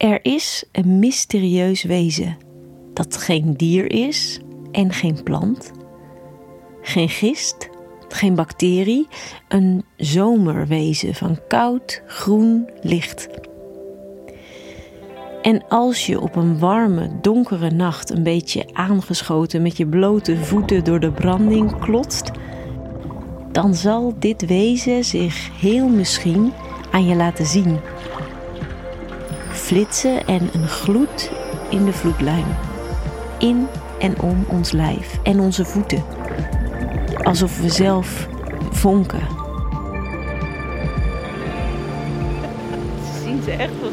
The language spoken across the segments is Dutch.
Er is een mysterieus wezen dat geen dier is en geen plant, geen gist, geen bacterie, een zomerwezen van koud groen licht. En als je op een warme, donkere nacht een beetje aangeschoten met je blote voeten door de branding klotst, dan zal dit wezen zich heel misschien aan je laten zien. Flitsen en een gloed in de vloedlijn. In en om ons lijf en onze voeten. Alsof we zelf vonken. Zien ze echt wel.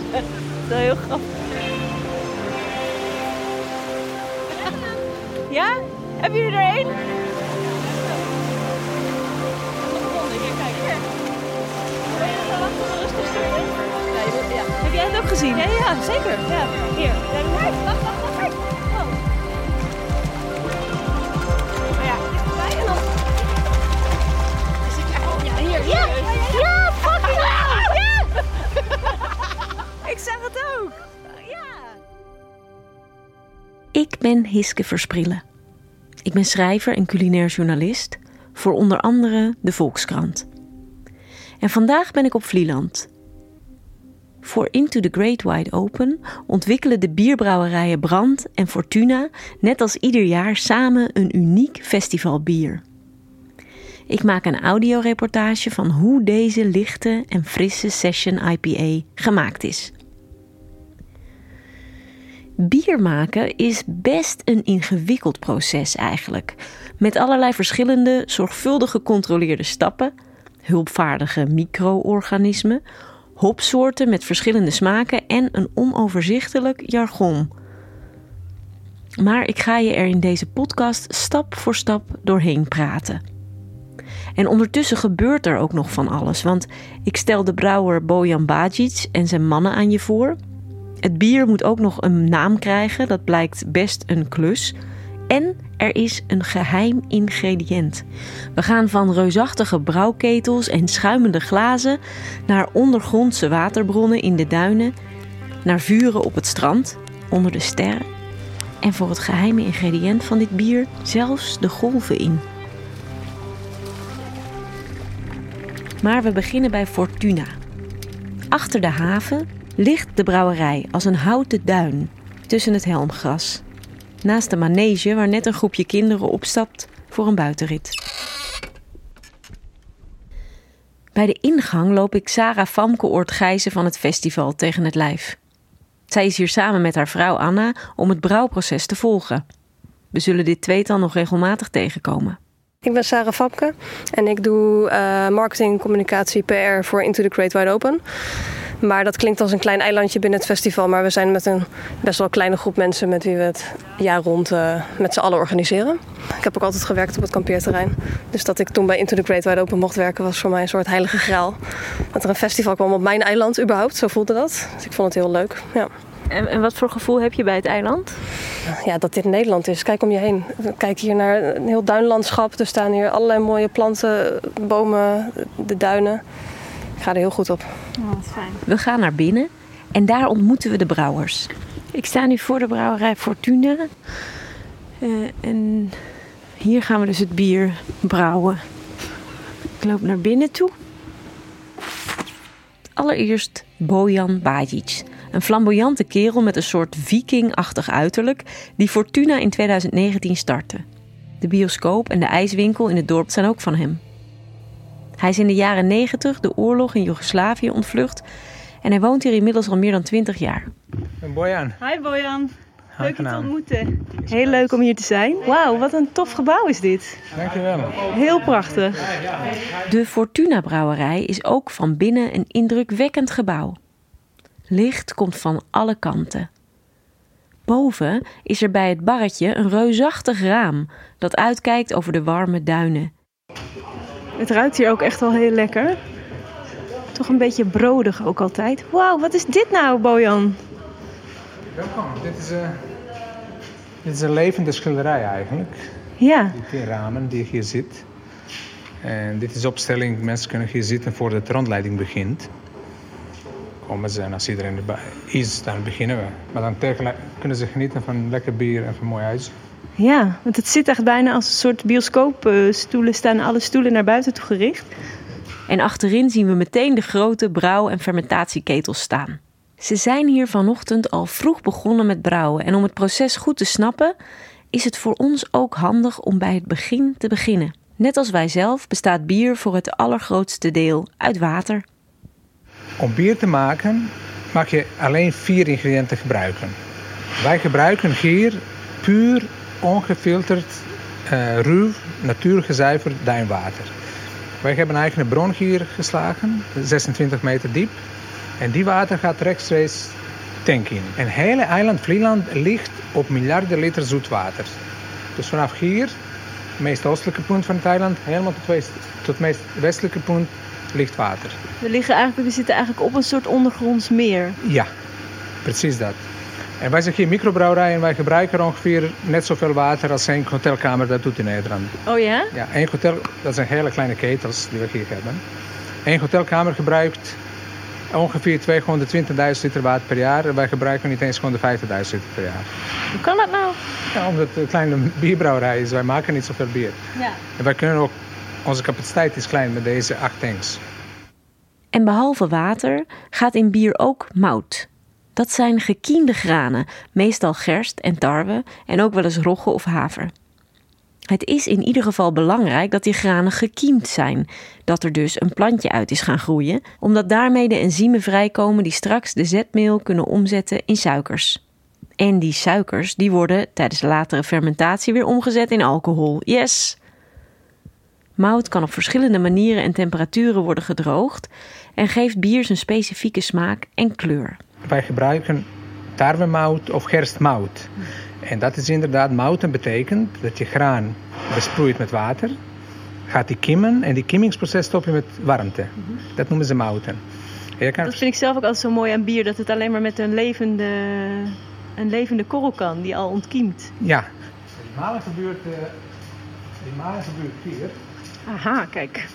Dat is heel grappig. Ja? Hebben jullie er één? Gezien? Ja, ja, zeker. Ja. Hier. Wacht, wacht, wacht, wacht. Oh. Maar ja, dichterbij en dan... Ik echt... Ja, hier. Ja, ja, fucking hell. Ja! Ik zag het ook. Ja. Ik ben Hiske Versprille. Ik ben schrijver en culinair journalist voor onder andere de Volkskrant. En vandaag ben ik op Vlieland. Voor Into the Great Wide Open ontwikkelen de bierbrouwerijen Brand en Fortuna net als ieder jaar samen een uniek festivalbier. Ik maak een audioreportage van hoe deze lichte en frisse Session IPA gemaakt is. Bier maken is best een ingewikkeld proces eigenlijk. Met allerlei verschillende, zorgvuldig gecontroleerde stappen, hulpvaardige micro-organismen, hopsoorten met verschillende smaken en een onoverzichtelijk jargon. Maar ik ga je er in deze podcast stap voor stap doorheen praten. En ondertussen gebeurt er ook nog van alles, want ik stel de brouwer Bojan Bajic en zijn mannen aan je voor. Het bier moet ook nog een naam krijgen, dat blijkt best een klus. En er is een geheim ingrediënt. We gaan van reusachtige brouwketels en schuimende glazen naar ondergrondse waterbronnen in de duinen, naar vuren op het strand, onder de sterren. En voor het geheime ingrediënt van dit bier zelfs de golven in. Maar we beginnen bij Fortuna. Achter de haven ligt de brouwerij als een houten duin tussen het helmgras. Naast de manege waar net een groepje kinderen opstapt voor een buitenrit. Bij de ingang loop ik Sarah Famke Oortgijzen van het festival tegen het lijf. Zij is hier samen met haar vrouw Anna om het brouwproces te volgen. We zullen dit tweetal nog regelmatig tegenkomen. Ik ben Sarah Famke en ik doe uh, marketing, communicatie, PR voor Into the Great Wide Open. Maar dat klinkt als een klein eilandje binnen het festival. Maar we zijn met een best wel kleine groep mensen met wie we het jaar rond uh, met z'n allen organiseren. Ik heb ook altijd gewerkt op het kampeerterrein. Dus dat ik toen bij Into the Great Wide Open mocht werken was voor mij een soort heilige graal. Dat er een festival kwam op mijn eiland überhaupt, zo voelde dat. Dus ik vond het heel leuk. Ja. En, en wat voor gevoel heb je bij het eiland? Ja, dat dit Nederland is. Kijk om je heen. Kijk hier naar een heel duinlandschap. Er staan hier allerlei mooie planten, bomen, de duinen. Ik ga er heel goed op. Oh, wat fijn. We gaan naar binnen en daar ontmoeten we de brouwers. Ik sta nu voor de brouwerij Fortuna. Uh, en hier gaan we dus het bier brouwen. Ik loop naar binnen toe. Allereerst Bojan Bajic. Een flamboyante kerel met een soort vikingachtig uiterlijk die Fortuna in 2019 startte. De bioscoop en de ijswinkel in het dorp zijn ook van hem. Hij is in de jaren 90 de oorlog in Joegoslavië ontvlucht en hij woont hier inmiddels al meer dan 20 jaar. En Bojan. Hi Bojan. Leuk je te ontmoeten. Heel leuk om hier te zijn. Wauw, wat een tof gebouw is dit. Dankjewel. Heel prachtig. De Fortuna Brouwerij is ook van binnen een indrukwekkend gebouw. Licht komt van alle kanten. Boven is er bij het barretje een reusachtig raam dat uitkijkt over de warme duinen. Het ruikt hier ook echt wel heel lekker. Toch een beetje brodig ook altijd. Wauw, wat is dit nou, Bojan? Welkom. Dit is, een, dit is een levende schilderij eigenlijk. Ja. Die ramen die hier zit. En dit is opstelling, mensen kunnen hier zitten voordat de rondleiding begint. komen ze en als iedereen erbij is, dan beginnen we. Maar dan tegelijk kunnen ze genieten van lekker bier en van mooi huis. Ja, want het zit echt bijna als een soort bioscoopstoelen. Staan alle stoelen naar buiten toe gericht. En achterin zien we meteen de grote brouw- en fermentatieketels staan. Ze zijn hier vanochtend al vroeg begonnen met brouwen. En om het proces goed te snappen, is het voor ons ook handig om bij het begin te beginnen. Net als wij zelf bestaat bier voor het allergrootste deel uit water. Om bier te maken mag je alleen vier ingrediënten gebruiken. Wij gebruiken hier puur, ongefilterd, uh, ruw, natuurlijk gezuiverd duinwater. Wij hebben een eigen bron hier geslagen, 26 meter diep. En die water gaat rechtstreeks tank in. En het hele eiland Vlieland ligt op miljarden liter zoet water. Dus vanaf hier, het meest oostelijke punt van het eiland, helemaal tot, west, tot het meest westelijke punt ligt water. We, liggen eigenlijk, we zitten eigenlijk op een soort ondergronds meer. Ja, precies dat. En wij zijn hier microbrouwerij en wij gebruiken ongeveer net zoveel water als één hotelkamer dat doet in Nederland. Oh ja? Ja, één hotel, dat zijn hele kleine ketels die we hier hebben. Eén hotelkamer gebruikt ongeveer 220.000 liter water per jaar. En wij gebruiken niet eens 150.000 liter per jaar. Hoe kan dat nou? Ja, omdat het een kleine bierbrouwerij is. Wij maken niet zoveel bier. Ja. En wij kunnen ook, onze capaciteit is klein met deze acht tanks. En behalve water gaat in bier ook mout. Dat zijn gekiende granen, meestal gerst en tarwe en ook wel eens rogge of haver. Het is in ieder geval belangrijk dat die granen gekiemd zijn, dat er dus een plantje uit is gaan groeien, omdat daarmee de enzymen vrijkomen die straks de zetmeel kunnen omzetten in suikers. En die suikers die worden tijdens de latere fermentatie weer omgezet in alcohol. Yes! Mout kan op verschillende manieren en temperaturen worden gedroogd en geeft bier zijn specifieke smaak en kleur. Wij gebruiken tarwemout of gerstmout. En dat is inderdaad, mouten betekent dat je graan besproeit met water, gaat die kimmen en die kimmingsproces stop je met warmte. Dat noemen ze mouten. Kan... Dat vind ik zelf ook altijd zo mooi aan bier, dat het alleen maar met een levende, een levende korrel kan, die al ontkiemt. Ja. Die malen gebeurt, uh, die malen gebeurt hier. Aha, kijk.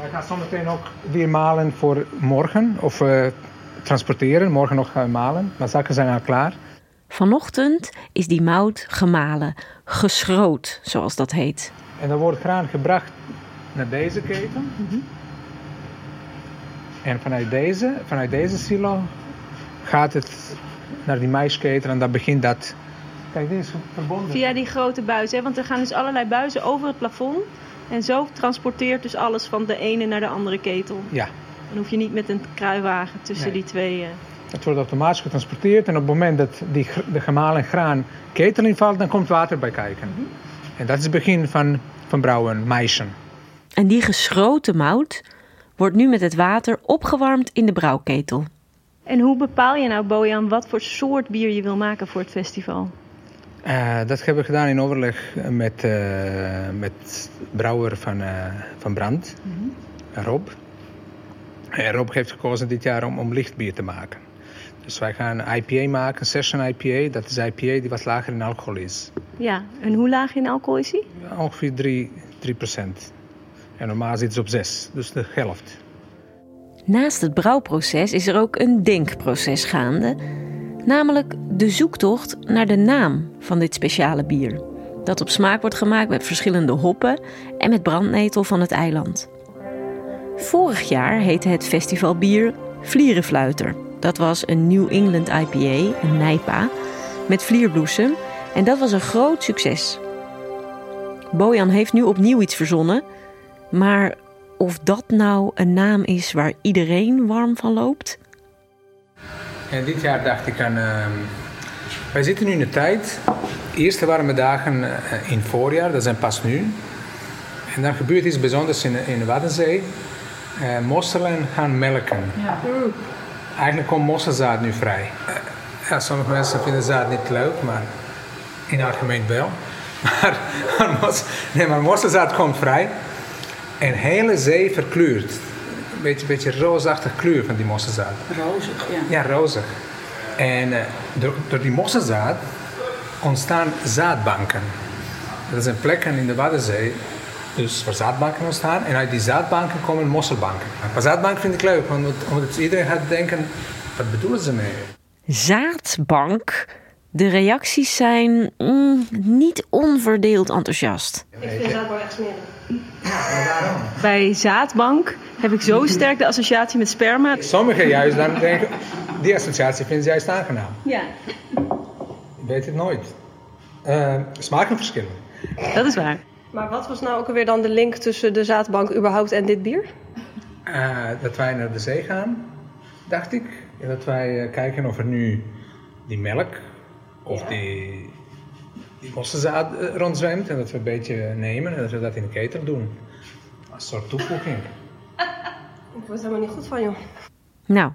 Wij gaan zo meteen ook weer malen voor morgen, of uh, transporteren. Morgen nog gaan malen, maar zakken zijn al klaar. Vanochtend is die mout gemalen, geschroot, zoals dat heet. En dan wordt graan gebracht naar deze keten. Mm En vanuit deze, vanuit deze silo gaat het naar die maïsketen en dan begint dat. Kijk, dit is verbonden. Via die grote buizen, want er gaan dus allerlei buizen over het plafond. En zo transporteert dus alles van de ene naar de andere ketel. Ja. Dan hoef je niet met een kruiwagen tussen Nee. die twee. uh, Het wordt automatisch getransporteerd en op het moment dat die, de gemalen graan ketel invalt, dan komt water bij kijken. En dat is het begin van, van brouwen, maïsen. En die geschroten mout wordt nu met het water opgewarmd in de brouwketel. En hoe bepaal je nou, Bojan, wat voor soort bier je wil maken voor het festival? Eh, dat hebben we gedaan in overleg met, eh met brouwer van, eh, van Brand, Rob. En Rob heeft gekozen dit jaar om, om licht bier te maken. Dus wij gaan een IPA maken, Session IPA. Dat is IPA die wat lager in alcohol is. Ja, en hoe laag in alcohol is die? Ongeveer 3, 3% En normaal zit ze op 6, dus de helft. Naast het brouwproces is er ook een denkproces gaande, namelijk de zoektocht naar de naam van dit speciale bier. Dat op smaak wordt gemaakt met verschillende hoppen en met brandnetel van het eiland. Vorig jaar heette het festivalbier Vlierenfluiter. Dat was een New England IPA, een NIPA, met vlierbloesem en dat was een groot succes. Bojan heeft nu opnieuw iets verzonnen, maar of dat nou een naam is waar iedereen warm van loopt? En dit jaar dacht ik aan. ehm, wij zitten nu in de tijd. Eerste warme dagen eh, in voorjaar, dat zijn pas nu. En dan gebeurt iets bijzonders in, in de Waddenzee. Eh, mosselen gaan melken. Eigenlijk komt mosselzaad nu vrij. Eh, ja, sommige mensen vinden zaad niet leuk, maar in het algemeen wel. Maar, maar, mos, nee, maar mosselzaad komt vrij. En de hele zee verkleurt. Een beetje, beetje roosachtig kleur van die mosselzaad. Rozig, ja. Ja, rozig. En eh, door, door die mosselzaad ontstaan zaadbanken. Dat zijn plekken in de Waddenzee dus waar zaadbanken ontstaan. En uit die zaadbanken komen mosselbanken. Maar zaadbank vind ik leuk, want omdat iedereen gaat denken, wat bedoelen ze mee? Zaadbank. De reacties zijn mm, niet onverdeeld enthousiast. Ik vind zaadbank echt smerig. waarom? Bij zaadbank heb ik zo sterk de associatie met sperma. Sommigen juist dan denken, die associatie vinden ze juist aangenaam. Ja, Je weet het nooit. Uh, smaken verschillen. dat is waar. Maar wat was nou ook alweer dan de link tussen de zaadbank überhaupt en dit bier? Uh, dat wij naar de zee gaan, dacht ik. En dat wij uh, kijken of er nu die melk of ja. die, die mosselzaad uh, rondzwemt. En dat we een beetje nemen en dat we dat in de ketel doen. Als soort toevoeging. Ik word helemaal niet goed van, joh. Nou,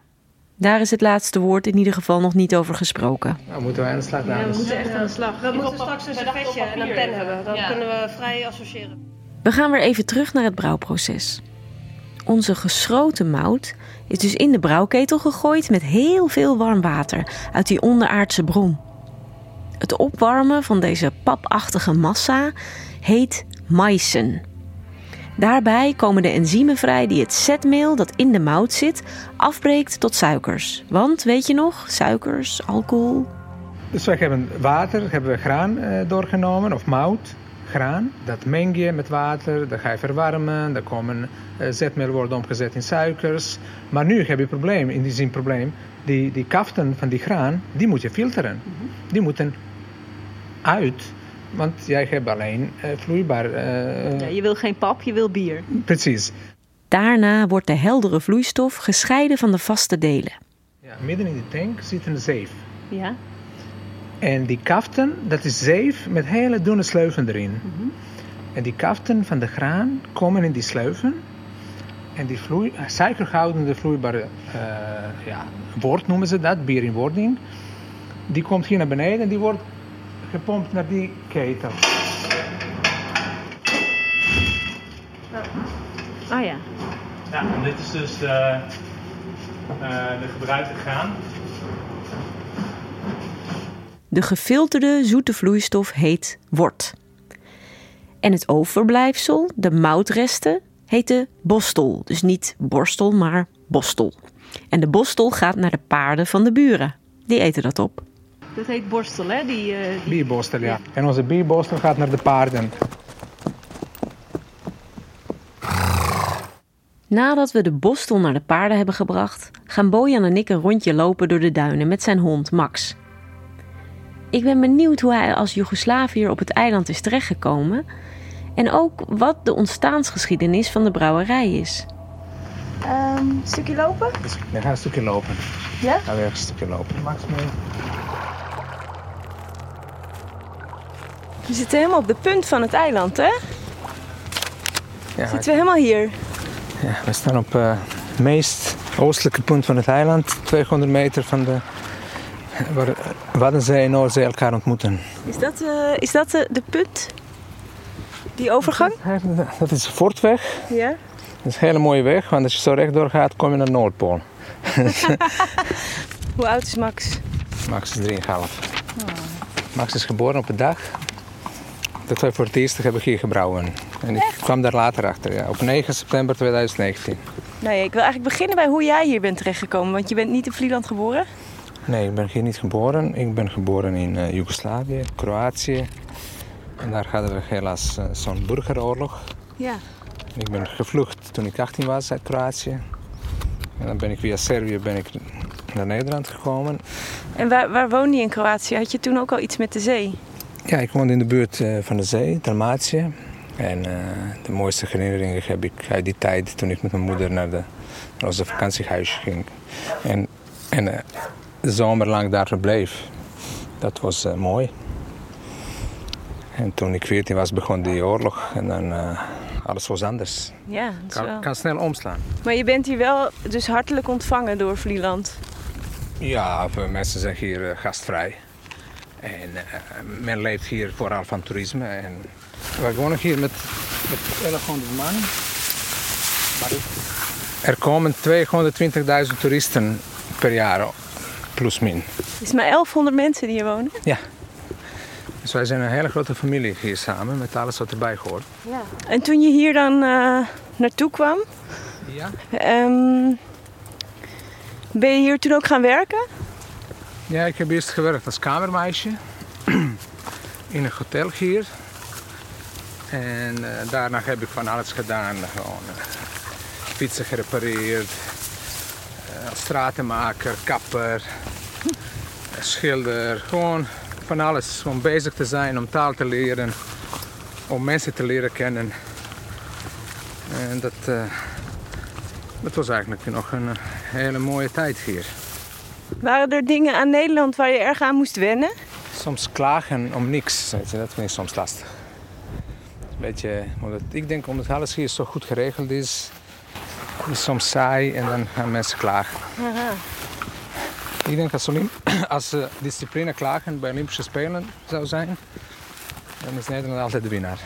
daar is het laatste woord in ieder geval nog niet over gesproken. Nou, moeten wij aan de slag, dames. Ja, we moeten echt aan de slag. We moeten straks een we dachten servetje en een pen hebben. Dan Ja. kunnen we vrij associëren. We gaan weer even terug naar het brouwproces. Onze geschroten mout is dus in de brouwketel gegooid met heel veel warm water uit die onderaardse bron. Het opwarmen van deze papachtige massa heet maisen. Daarbij komen de enzymen vrij die het zetmeel dat in de mout zit afbreekt tot suikers. Want weet je nog, suikers, alcohol. Dus wij hebben water, hebben we graan eh, doorgenomen, of mout, graan. Dat meng je met water, dat ga je verwarmen, dan komen eh, zetmeel wordt omgezet in suikers. Maar nu heb je een probleem, in die zin probleem, die, die kaften van die graan, die moet je filteren. Die moeten uit, want jij hebt alleen eh, vloeibaar... eh, Ja, je wil geen pap, je wil bier. Precies. Daarna wordt de heldere vloeistof gescheiden van de vaste delen. Ja, midden in die tank zit een zeef. Ja. En die kaften, dat is zeef met hele dunne sleuven erin. En die kaften van de graan komen in die sleuven. En die vloei, suikerhoudende vloeibare eh, ja, wort noemen ze dat, bier in wording. Die komt hier naar beneden en die wordt gepompt naar die ketel. Ah ja. Ja, en dit is dus de, eh, de gebruikte graan. De gefilterde zoete vloeistof heet wort. En het overblijfsel, de moutresten, heet de bostel. Dus niet borstel, maar bostel. En de bostel gaat naar de paarden van de buren. Die eten dat op. Dat heet borstel, hè? Die, eh, die... Bierborstel, ja. En onze bierborstel gaat naar de paarden. Nadat we de bostel naar de paarden hebben gebracht, gaan Bojan en ik een rondje lopen door de duinen met zijn hond Max. Ik ben benieuwd hoe hij als Joegoslaviër op het eiland is terechtgekomen en ook wat de ontstaansgeschiedenis van de brouwerij is. Ehm, stukje lopen? We gaan een stukje lopen. Ja? Gaan we even een stukje lopen. Max mee. We zitten helemaal op de punt van het eiland, hè? Ja, Zitten we helemaal hier? Ja, we staan op eh, het meest oostelijke punt van het eiland, 200 meter van de waar Waddenzee en Noordzee elkaar ontmoeten. Is dat, eh, is dat de, de punt? Die overgang? Dat is de Fortweg. Ja. Dat is een hele mooie weg, want als je zo rechtdoor gaat, kom je naar Noordpool. Hoe oud is Max? Max is 3,5. Max is geboren op de dag dat wij voor het eerst hebben hier gebrouwen. En ik kwam daar later achter, ja, op 9 september 2019. Nee, ik wil eigenlijk beginnen bij hoe jij hier bent terechtgekomen. Want je bent niet in Vlieland geboren. Nee, ik ben hier niet geboren. Ik ben geboren in eh, Joegoslavië, Kroatië. En daar hadden we helaas eh, zo'n burgeroorlog. Ja. Ik ben gevlucht toen ik 18 was uit Kroatië. En dan ben ik via Servië ben ik naar Nederland gekomen. En waar, waar woonde je in Kroatië? Had je toen ook al iets met de zee? Ja, ik woonde in de buurt eh, van de zee, Dalmatië. En eh, de mooiste herinneringen heb ik uit die tijd toen ik met mijn moeder naar, de, naar onze vakantiehuisje ging. En, en eh, de zomer lang daar verbleef. Dat was eh, mooi. En toen ik 14 was begon die oorlog en dan uh, alles was anders. Ja, wel. Kan, kan snel omslaan. Maar je bent hier wel dus hartelijk ontvangen door Vlieland. Ja, veel mensen zijn hier uh, gastvrij. En uh, men leeft hier vooral van toerisme. En wij wonen hier met, met 1100 man. Maar er komen 220.000 toeristen per jaar, plus min. Het is maar 1100 mensen die hier wonen. Ja. Dus wij zijn een hele grote familie hier samen met alles wat erbij hoort. En toen je hier dan eh, naartoe kwam, Ja? ehm, ben je hier toen ook gaan werken? Ja, ik heb eerst gewerkt als kamermeisje in een hotel hier. En eh, daarna heb ik van alles gedaan. Gewoon eh, fietsen gerepareerd, eh, stratenmaker, kapper, schilder. Gewoon van alles om bezig te zijn, om taal te leren, om mensen te leren kennen. En dat, dat was eigenlijk nog een hele mooie tijd hier. Waren er dingen aan Nederland waar je erg aan moest wennen? soms klagen om niks. Weet je, dat vind ik soms lastig. Een beetje, omdat, ik denk omdat alles hier zo goed geregeld is, is soms saai en dan gaan mensen klagen. Ik denk als, als eh, discipline klagen bij Olympische Spelen zou zijn, dan is Nederland altijd de winnaar.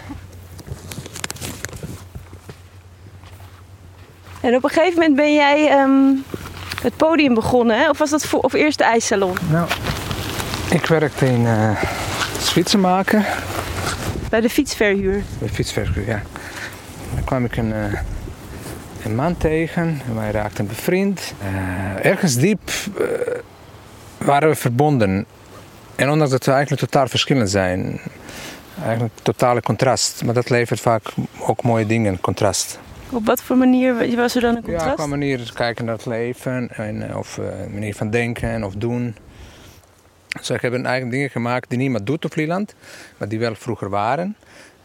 En op een gegeven moment ben jij ehm, het podium begonnen, hè? of was dat voor, of eerst de ijssalon? Nou, ik werkte in uh, fietsenmaken, Bij de fietsverhuur. bij fietsverhuur, ja. Dan kwam ik een, eh, een man tegen en wij raakten bevriend. Eh, ergens diep waren we verbonden. En ondanks dat we eigenlijk totaal verschillend zijn, eigenlijk totale contrast. Maar dat levert vaak ook mooie dingen, contrast. Op wat voor manier was er dan een Ja, contrast? qua manier kijken naar het leven en, eh, of eh, manier van denken of doen. Ze hebben eigenlijk dingen gemaakt die niemand doet op Vlieland, maar die wel vroeger waren.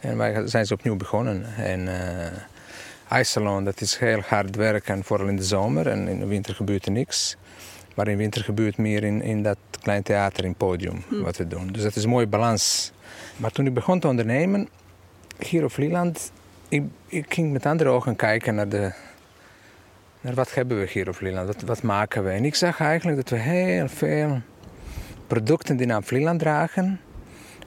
En wij zijn ze opnieuw begonnen. En eh IJssalon, dat is heel hard werken, vooral in de zomer. En in de winter gebeurt er niks. Maar in de winter gebeurt meer in, in dat klein theater, in het podium, wat we doen. Dus dat is een mooie balans. Maar toen ik begon te ondernemen, hier op Vlieland, ik, ik ging met andere ogen kijken naar de, naar wat hebben we hier op Vlieland, wat, wat maken we. En ik zag eigenlijk dat we heel veel producten die naar Vlieland dragen,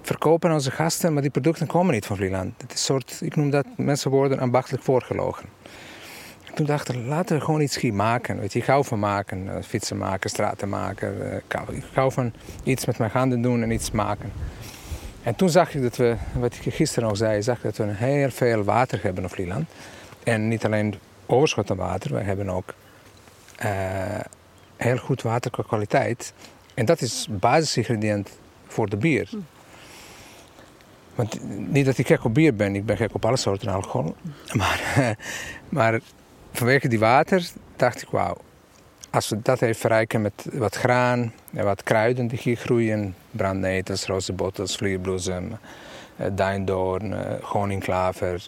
verkopen aan onze gasten, maar die producten komen niet van Vlieland. Het is soort, ik noem dat, mensen worden ambachtelijk voorgelogen. En toen dacht ik, laten we gewoon iets hier maken. Weet je, ik van maken, eh, fietsen maken, straten maken. eh, ik Ik hou van iets met mijn handen doen en iets maken. En toen zag ik dat we, wat ik gisteren al zei, zag ik dat we heel veel water hebben op Vlieland. En niet alleen overschot aan water, we hebben ook eh, heel goed water qua kwaliteit. En dat is basisingrediënt voor de bier. Want niet dat ik gek op bier ben, ik ben gek op alle soorten alcohol. Maar, maar vanwege die water dacht ik, wauw, als we dat even verrijken met wat graan en wat kruiden die hier groeien, brandnetels, rozenbottels, vlierbloesem, eh, duindoorn, eh, honingklaver,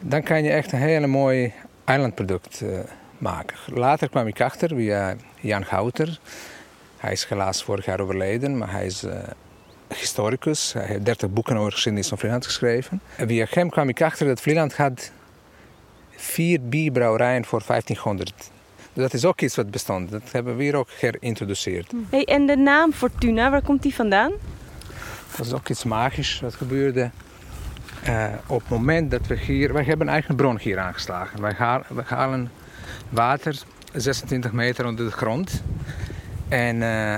dan kan je echt een hele mooi eilandproduct eh, maken. Later kwam ik achter via Jan Gouter. Hij is helaas vorig jaar overleden, maar hij is historicus. Hij heeft 30 boeken over geschiedenis van Vlieland geschreven. En via hem kwam ik achter dat Vlieland had vier bierbrouwerijen voor 1500. Dat is ook iets wat bestond. Dat hebben we hier ook geïntroduceerd. Hey, en de naam Fortuna, waar komt die vandaan? Dat is ook iets magisch wat gebeurde. Eh, op het moment dat we hier... Wij hebben een bron hier aangeslagen. Wij halen, we halen water 26 meter onder de grond. En eh,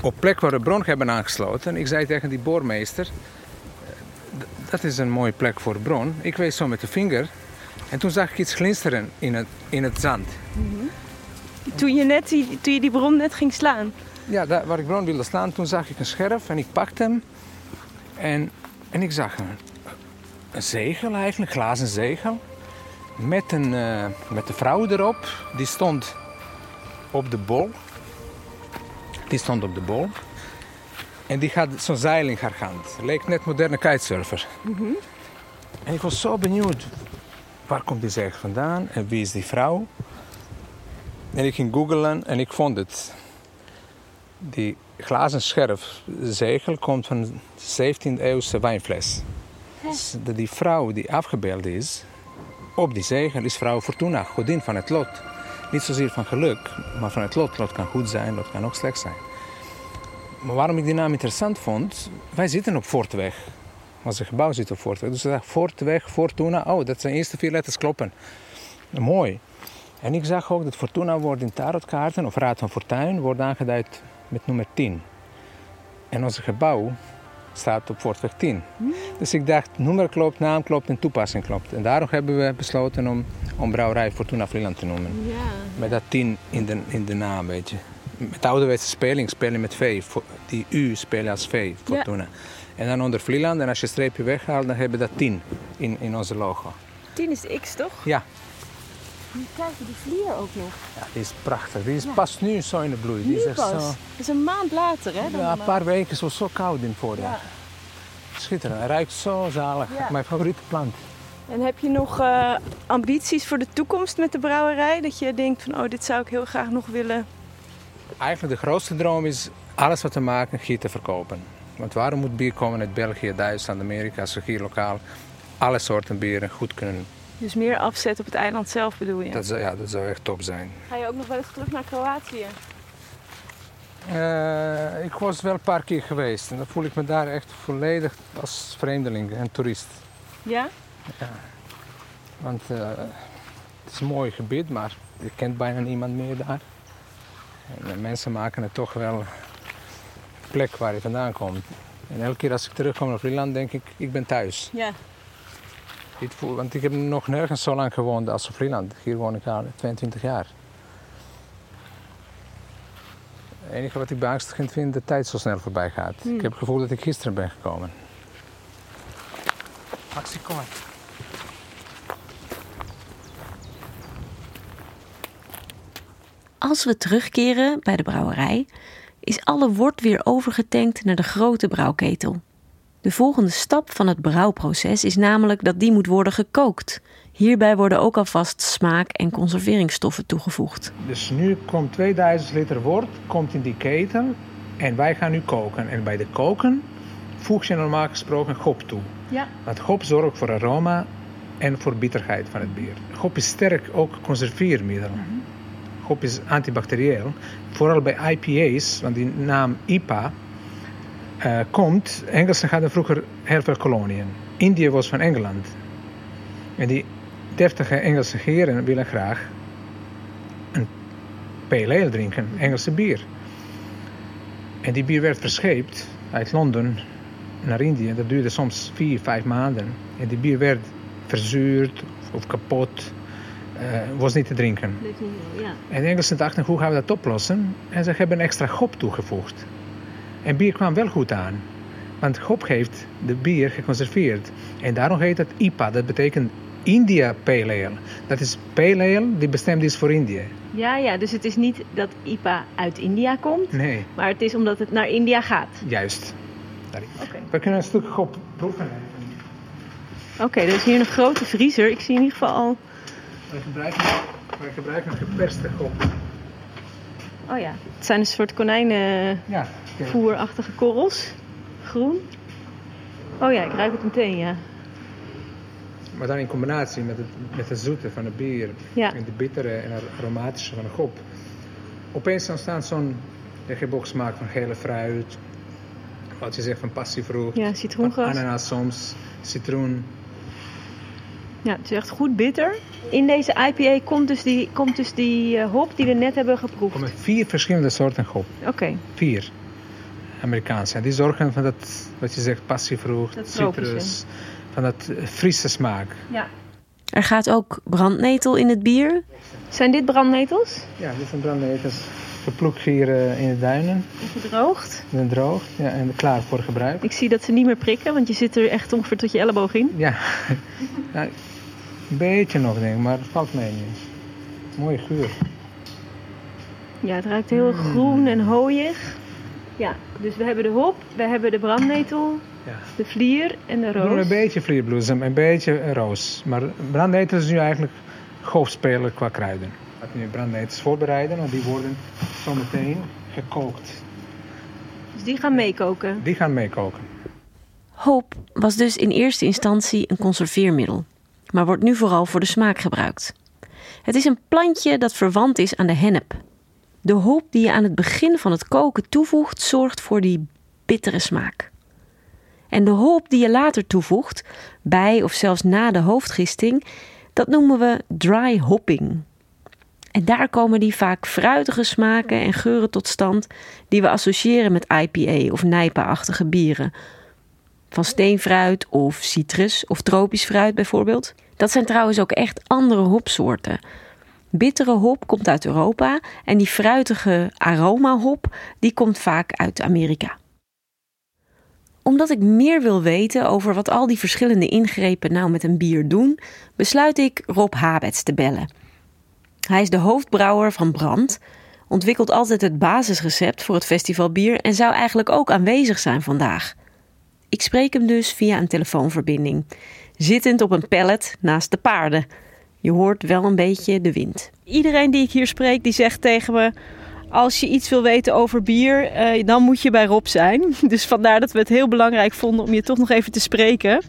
op plek waar we de bron hebben aangesloten... Ik zei tegen die boormeester... eh, Dat is een mooie plek voor de bron. Ik wees zo met de vinger. En toen zag ik iets glinsteren in het, in het zand. Toen je, net die, toen je die bron net ging slaan. Ja, daar waar ik bron wilde staan, toen zag ik een scherf en ik pakte hem. En, en ik zag een, een zegel eigenlijk, een glazen zegel. Met een, eh, met een vrouw erop. Die stond op de bol. Die stond op de bol. En die had zo'n zeil in haar hand. Leek net moderne kitesurfer. En ik was zo benieuwd. Waar komt die zegel vandaan? En wie is die vrouw? En ik ging googlen en ik vond het. Die glazen scherf zegel komt van een 17e eeuwse wijnfles. Dus de- die vrouw die afgebeeld is op die zegel is vrouw Fortuna, godin van het lot. Niet zozeer van geluk, maar van het lot. Lot kan goed zijn, lot kan ook slecht zijn. Maar waarom ik die naam interessant vond, wij zitten op Fortweg. Ons gebouw zit op Fortweg. Dus ik dacht, Fortweg, Fortuna, oh, dat zijn eerste vier letters kloppen. Mooi. En ik zag ook dat Fortuna wordt in tarotkaarten of Raad van Fortuin wordt aangeduid met nummer 10. En ons gebouw staat op Fortweg 10. Dus ik dacht, nummer klopt, naam klopt en toepassing klopt. En daarom hebben we besloten om, om brouwerij Fortuna Vlieland te noemen. Ja. Met dat 10 in de, in de naam, weet je. Met de ouderwetse speling spelen met V. Die U spelen als V, Fortuna. En dan onder Vlieland, en als je een streepje weghaalt, dan hebben we dat 10 in, in onze logo. 10 is de X, toch? Ja, Kijk, die vlier ook nog. ja die is prachtig. Die is pas nu zo in de bloei. Die Nu is echt pas. zo... Dat is een maand later, hè? Dan Ja, een paar weken is het zo koud in het voorjaar. Ja. Schitterend, hij ruikt zo zalig. Ja. Mijn favoriete plant. En heb je nog eh, ambities voor de toekomst met de brouwerij? Dat je denkt van, oh, dit zou ik heel graag nog willen. Eigenlijk de grootste droom is alles wat we maken hier te verkopen. Want waarom moet bier komen uit België, Duitsland, Amerika, als we hier lokaal alle soorten bieren goed kunnen? Dus meer afzet op het eiland zelf bedoel je? Dat zou, ja, dat zou echt top zijn. Ga je ook nog wel eens terug naar Kroatië? Eh, ik was wel een paar keer geweest en dan voel ik me daar echt volledig als vreemdeling en toerist. Ja? Want eh, het is een mooi gebied, maar je kent bijna niemand meer daar. En de mensen maken het toch wel plek waar je vandaan komt. En elke keer als ik terugkom naar Vlieland denk ik, ik ben thuis. Ja. Ik voel, want ik heb nog nergens zo lang gewoond als op Vlieland. Hier woon ik al 22 jaar. Het enige wat ik beangstigend vind, de tijd zo snel voorbij gaat. Ik heb het gevoel dat ik gisteren ben gekomen. Maxi, kom maar. Als we terugkeren bij de brouwerij, is alle wort weer overgetankt naar de grote brouwketel. De volgende stap van het brouwproces is namelijk dat die moet worden gekookt. Hierbij worden ook alvast smaak- en conserveringsstoffen toegevoegd. Dus nu komt 2000 liter wort komt in die ketel en wij gaan nu koken. En bij de koken voeg je normaal gesproken gop toe. Ja. Want gop zorgt voor aroma en voor bitterheid van het bier. Gop is sterk ook conserveermiddel. Gop is antibacterieel. Vooral bij IPA's, want die naam IPA eh, komt. Engelsen hadden vroeger heel veel koloniën. Indië was van Engeland. En die deftige Engelse heren willen graag een pale ale drinken, Engelse bier. En die bier werd verscheept uit Londen naar Indië. Dat duurde soms vier, vijf maanden. En die bier werd verzuurd of kapot. Eh, was niet te drinken. Ja. En de Engelsen dachten, hoe gaan we dat oplossen? En ze hebben extra gop toegevoegd. En bier kwam wel goed aan. Want gop heeft de bier geconserveerd. En daarom heet het IPA. Dat betekent India Pale Ale. Dat is Pale Ale die bestemd is voor Indië. Ja, ja, dus het is niet dat IPA uit India komt, Nee, maar het is omdat het naar India gaat. juist. Oké. We kunnen een stuk gop proeven. Oké, er is hier een grote vriezer. Ik zie in ieder geval al... Wij gebruiken, wij gebruiken geperste gop. Oh ja, het zijn een soort konijnenvoerachtige Ja, korrels. Groen. Oh ja, ik ruik het meteen, ja. maar dan in combinatie met het, met het zoete van het bier. Ja. En de bittere en aromatische van de gop. Opeens ontstaat zo'n smaak van gele fruit. Wat je zegt van passievrucht. Ja, van citroengras. Ananas soms, citroen. Ja, het is echt goed bitter. In deze IPA komt dus die, komt dus die eh, hop die we net hebben Er geproefd. komen vier verschillende soorten gop. Oké, Vier. Amerikaanse. En die zorgen van dat, wat je zegt, passievrucht, citrus. Van dat eh, frisse smaak. ja. Er gaat ook brandnetel in het bier. Zijn dit brandnetels? Ja, dit zijn brandnetels. Geploekt hier eh, in de duinen. En gedroogd? En droog. Ja, en klaar voor gebruik. Ik zie dat ze niet meer prikken, want je zit er echt ongeveer tot je elleboog in. Ja, ja een beetje nog denk ik, maar het valt mee niet. Mooie geur. Ja, het ruikt heel groen en hooiig. Ja, dus we hebben de hop, we hebben de brandnetel, Ja. de vlier en de We doen roos. een beetje vlierbloesem, een beetje roos. Maar brandnetels is nu eigenlijk hoofdspeler qua kruiden. We gaan nu brandnetels voorbereiden, want die worden zo meteen gekookt. Dus die gaan meekoken. Die gaan meekoken. Hoop was dus in eerste instantie een conserveermiddel, maar wordt nu vooral voor de smaak gebruikt. Het is een plantje dat verwant is aan de hennep. De hoop die je aan het begin van het koken toevoegt, zorgt voor die bittere smaak. En de hoop die je later toevoegt, bij of zelfs na de hoofdgisting, dat noemen we dry hopping. En daar komen die vaak fruitige smaken en geuren tot stand die we associëren met IPA of Nijpa-achtige bieren. van steenfruit of citrus of tropisch fruit bijvoorbeeld. Dat zijn trouwens ook echt andere hopsoorten. Bittere hop komt uit Europa en die fruitige aromahop die komt vaak uit Amerika. Omdat ik meer wil weten over wat al die verschillende ingrepen nou met een bier doen, besluit ik Rob Habets te bellen. Hij is de hoofdbrouwer van Brand, ontwikkelt altijd het basisrecept voor het festivalbier en zou eigenlijk ook aanwezig zijn vandaag. Ik spreek hem dus via een telefoonverbinding, zittend op een pallet naast de paarden. Je hoort wel een beetje de wind. Iedereen die ik hier spreek, die zegt tegen me... als je iets wil weten over bier, eh, dan moet je bij Rob zijn. Dus vandaar dat we het heel belangrijk vonden om je toch nog even te spreken.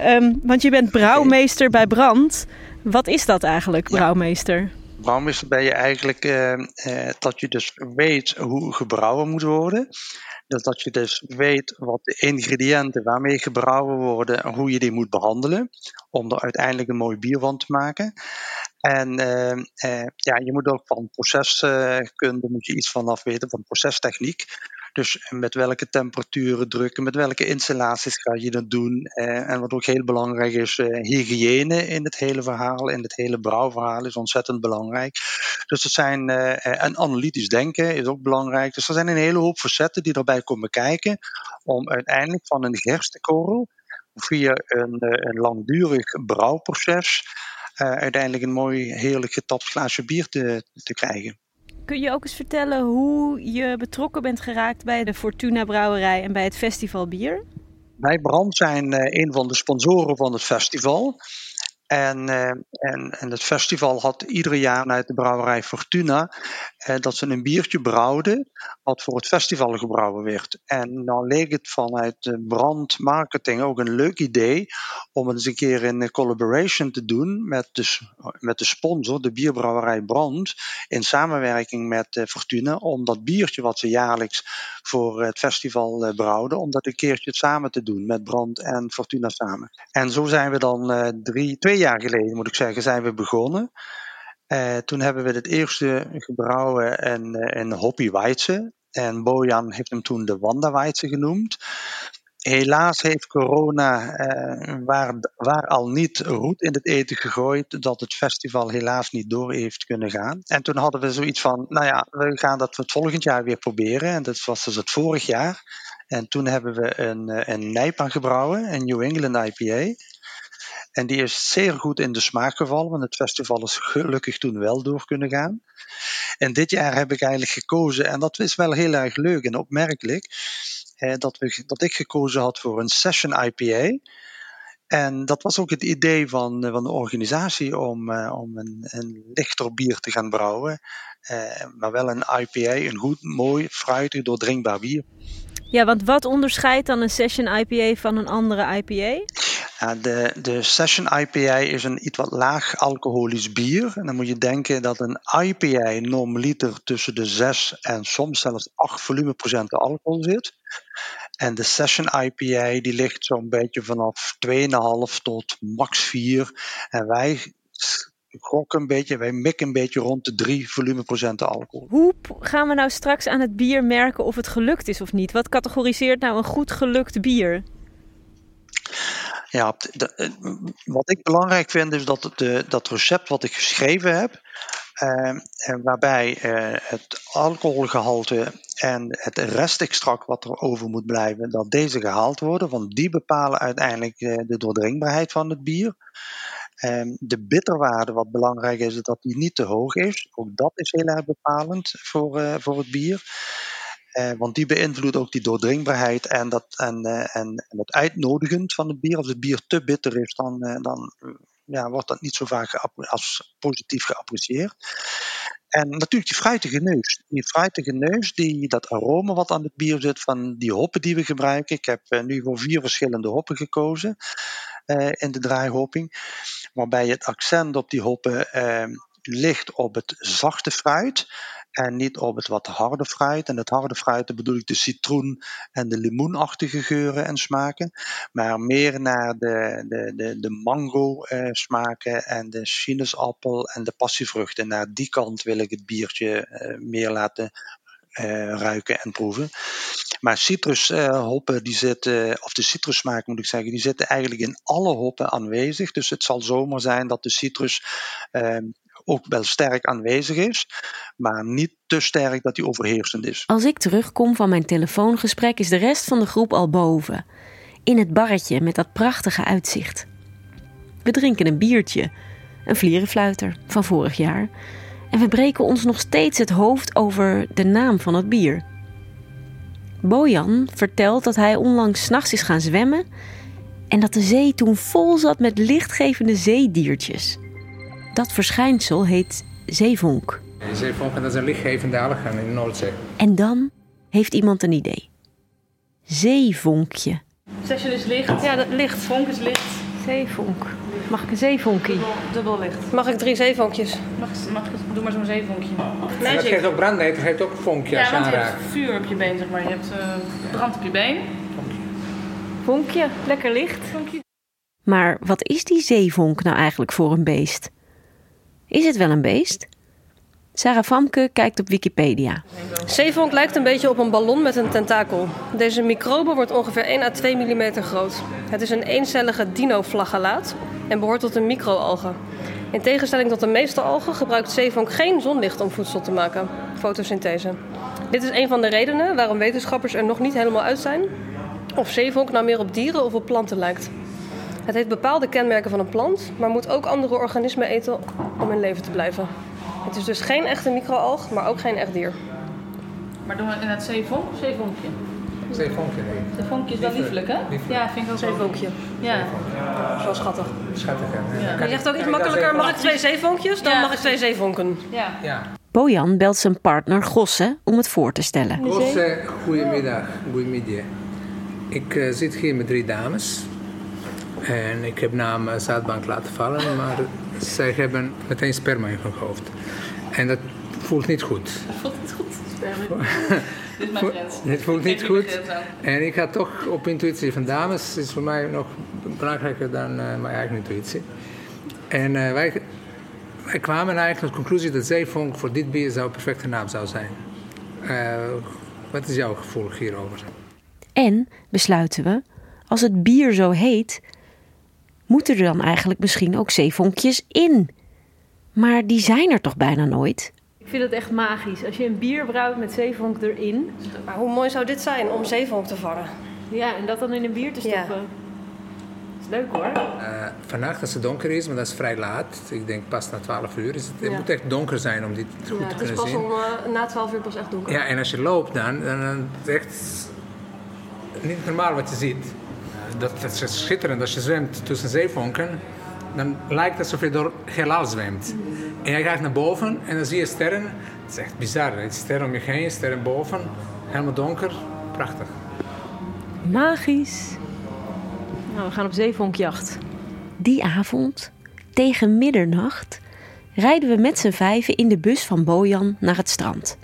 Um, want je bent brouwmeester bij Brand. Wat is dat eigenlijk, brouwmeester? Brouwmeester ben je eigenlijk uh, uh, dat je dus weet hoe gebrouwen moet worden. Dus dat je dus weet wat de ingrediënten waarmee gebrouwen worden, hoe je die moet behandelen, om er uiteindelijk een mooi bier van te maken. En uh, uh, ja, je moet ook van proceskunde moet je iets vanaf weten, van procestechniek. Dus met welke temperaturen drukken, met welke installaties ga je dat doen. Eh, en wat ook heel belangrijk is, eh, hygiëne in het hele verhaal, in het hele brouwverhaal is ontzettend belangrijk. Dus dat zijn, uh, en analytisch denken is ook belangrijk. Dus er zijn een hele hoop facetten die erbij komen kijken om uiteindelijk van een gerstekorrel via een, een langdurig brouwproces uiteindelijk een mooi heerlijk getapt glaasje bier te, te krijgen. Kun je ook eens vertellen hoe je betrokken bent geraakt bij de Fortuna Brouwerij en bij het festival bier? Wij Brand zijn een van de sponsoren van het festival. En, uh, en, en het festival had ieder jaar uit de brouwerij Fortuna uh, dat ze een biertje brouwden wat voor het festival gebrouwen werd. En dan leek het vanuit de brandmarketing ook een leuk idee om het eens een keer in collaboration te doen met de, met de sponsor, de bierbrouwerij Brand, in samenwerking met uh, Fortuna, om dat biertje wat ze jaarlijks voor het festival brouwden, om dat een keertje samen te doen met Brand en Fortuna samen. En zo zijn we dan drie, twee jaar geleden, moet ik zeggen, zijn we begonnen. Uh, toen hebben we het eerste gebrouwen in, in Hoppy Weitze. En Bojan heeft hem toen de Wanda Weitze genoemd. Helaas heeft corona uh, waar, waar al niet roet in het eten gegooid, dat het festival helaas niet door heeft kunnen gaan. En toen hadden we zoiets van, nou ja, we gaan dat het volgend jaar weer proberen. En dat was dus het vorig jaar. En toen hebben we een, een Nijpa gebrouwen, een New England IPA. En die is zeer goed in de smaak gevallen, want het festival is gelukkig toen wel door kunnen gaan. En dit jaar heb ik eigenlijk gekozen, en dat is wel heel erg leuk en opmerkelijk, eh, dat, we, dat ik gekozen had voor een Session IPA. En dat was ook het idee van, van de organisatie om, uh, om een, een lichter bier te gaan brouwen. Uh, maar wel een IPA, een goed, mooi, fruitig, doordrinkbaar bier. Ja, want wat onderscheidt dan een Session IPA van een andere IPA? De, de Session IPA is een iets wat laag alcoholisch bier. En dan moet je denken dat een IPA normaliter tussen de 6 en soms zelfs 8 volumeprocenten alcohol zit. En de Session IPA die ligt zo'n beetje vanaf 2,5 tot max 4. En wij gokken een beetje, wij mikken een beetje rond de 3 volumeprocenten alcohol. Hoe gaan we nou straks aan het bier merken of het gelukt is of niet? Wat categoriseert nou een goed gelukt bier? Ja, de, wat ik belangrijk vind is dat de, dat recept wat ik geschreven heb, uh, waarbij uh, het alcoholgehalte en het restextract wat er over moet blijven, dat deze gehaald worden, want die bepalen uiteindelijk uh, de doordringbaarheid van het bier. Um, de bitterwaarde, wat belangrijk is, is dat die niet te hoog is. Ook dat is heel erg bepalend voor, voor het bier. Eh, want die beïnvloedt ook die doordringbaarheid en dat, en, uh, en, en uitnodigend van het bier. Als het bier te bitter is, dan, uh, dan ja, wordt dat niet zo vaak als positief geapprecieerd. En natuurlijk die fruitige neus. Die fruitige neus, die, dat aroma wat aan het bier zit van die hoppen die we gebruiken. Ik heb nu voor vier verschillende hoppen gekozen in de draaihopping. Waarbij het accent op die hoppen ligt op het zachte fruit en niet op het wat harde fruit. En het harde fruit, bedoel ik de citroen en de limoenachtige geuren en smaken. Maar meer naar de, de, de, de mango eh, smaken en de sinaasappel en de passievruchten. Naar die kant wil ik het biertje eh, meer laten uh, ruiken en proeven. Maar citrushoppen, die zitten, of de citrusmaak moet ik zeggen, die zitten eigenlijk in alle hoppen aanwezig. Dus het zal zomaar zijn dat de citrus ehm, ook wel sterk aanwezig is, maar niet te sterk dat die overheersend is. Als ik terugkom van mijn telefoongesprek, is de rest van de groep al boven. In het barretje met dat prachtige uitzicht. We drinken een biertje, een vlierenfluiter van vorig jaar. En we breken ons nog steeds het hoofd over de naam van het bier. Bojan vertelt dat hij onlangs s'nachts is gaan zwemmen en dat de zee toen vol zat met lichtgevende zeediertjes. Dat verschijnsel heet zeevonk. De zeevonk, dat is een lichtgevende algen in de Noordzee. En dan heeft iemand een idee. Zeevonkje. Session is licht. Ja, dat licht. Vonk is licht. Zeevonk. Mag ik een zeevonkie? Dubbel licht. Mag ik drie zeevonkjes? Mag, mag, doe maar zo'n zeevonkje. En dat geeft ook brandnetel, dat geeft ook vonkje als Ja, je want je hebt vuur op je been, zeg maar. Je hebt eh, brand op je been. Vonkje, lekker licht. Maar wat is die zeevonk nou eigenlijk voor een beest? Is het wel een beest? Sarah Famke kijkt op Wikipedia. Zeevonk lijkt een beetje op een ballon met een tentakel. Deze microbe wordt ongeveer 1 à 2 mm groot. Het is een eencellige dinoflagellaat en behoort tot een microalge. In tegenstelling tot de meeste algen gebruikt zeevonk geen zonlicht om voedsel te maken, fotosynthese. Dit is een van de redenen waarom wetenschappers er nog niet helemaal uit zijn of zeevonk nou meer op dieren of op planten lijkt. Het heeft bepaalde kenmerken van een plant, maar moet ook andere organismen eten om in leven te blijven. Het is dus geen echte microalg, maar ook geen echt dier. Maar doen we in het zeevonk of zeevonkje? Zeevonkje, nee. Zeevonkje is wel lieflijk, hè? Lieflijk. Ja, vind ik ook wel. Zeevonkje. Ja. Zo schattig. Schattig, hè? Ja. Je zegt ook iets makkelijker, mag ik twee zeevonkjes? Dan Ja. mag ik twee zeevonken. Ja. Ja. Bojan belt zijn partner Gosse om het voor te stellen. Gosse, goedemiddag. Goedemiddag. Ik eh, zit hier met drie dames. En ik heb naam eh, Zaadbank laten vallen, maar zij hebben meteen sperma in hun hoofd. En dat voelt niet goed. Voelt het goed? Dit is mijn grens. Het voelt niet goed. En ik ga toch op intuïtie van dames, is voor mij nog belangrijker dan eh, mijn eigen intuïtie. En eh, wij, wij kwamen eigenlijk tot de conclusie dat zeevonk voor dit bier zou een perfecte naam zou zijn. Eh, wat is jouw gevoel hierover? En besluiten we, als het bier zo heet, moeten er dan eigenlijk misschien ook zeevonkjes in? Maar die zijn er toch bijna nooit? Ik vind het echt magisch. Als je een bier brouwt met zeevonk erin. Maar hoe mooi zou dit zijn om zeevonk te vangen? Ja, en dat dan in een bier te Ja. stoppen. Dat is leuk hoor. Eh, vannacht als het donker is, maar dat is vrij laat, ik denk pas na 12 uur, is het, het Ja. moet echt donker zijn om dit goed Ja, te het is kunnen pas zien. om, eh, na 12 uur pas echt donker. Ja, en als je loopt dan, dan, dan is het echt niet normaal wat je ziet. Dat, dat is schitterend. Als je zwemt tussen zeevonken, dan lijkt het alsof je door heelal zwemt. En je gaat naar boven en dan zie je sterren. Het is echt bizar. hè. Sterren om je heen, sterren boven. Helemaal donker. Prachtig. Magisch. Nou, we gaan op zeevonkjacht. Die avond, tegen middernacht, rijden we met z'n vijven in de bus van Bojan naar het strand.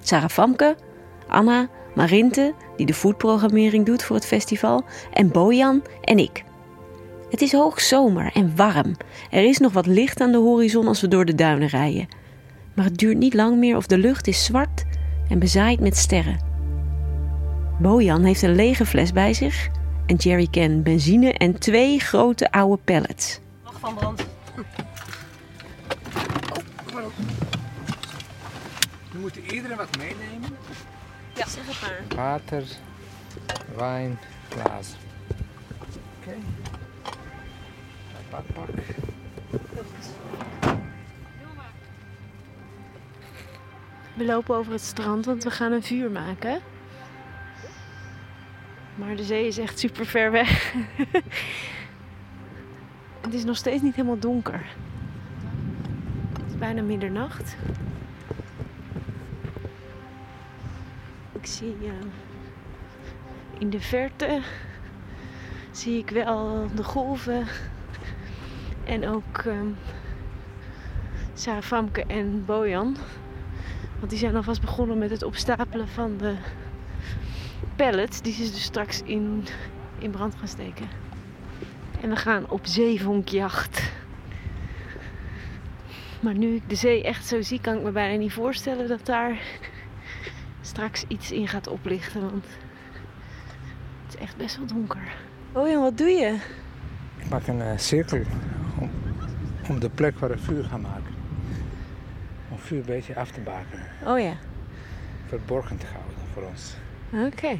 Sarah Famke, Anna, Marinte, die de foodprogrammering doet voor het festival, en Bojan en ik. Het is hoogzomer en warm. Er is nog wat licht aan de horizon als we door de duinen rijden. Maar het duurt niet lang meer of de lucht is zwart en bezaaid met sterren. Bojan heeft een lege fles bij zich, een jerrycan benzine en twee grote oude pallets. Wacht van brand. We moeten iedereen wat meenemen. Ja, zeg het maar. Water, wijn, glazen. Oké. Pak, pak. We lopen over het strand, want we gaan een vuur maken. Maar de zee is echt super ver weg. het is nog steeds niet helemaal donker. Het is bijna middernacht. Zie in de verte zie ik wel de golven en ook ehm Sarah Famke en Bojan. Want die zijn alvast begonnen met het opstapelen van de pallets die ze dus straks in, in brand gaan steken. En we gaan op zeevonkjacht. Maar nu ik de zee echt zo zie, kan ik me bijna niet voorstellen dat daar straks iets in gaat oplichten. Want is echt best wel donker. Oh ja, wat doe je? Ik maak een eh, cirkel om, om de plek waar we vuur gaan maken. Om vuur een beetje af te bakenen. Oh ja. Verborgen te houden voor ons. Oké. Hij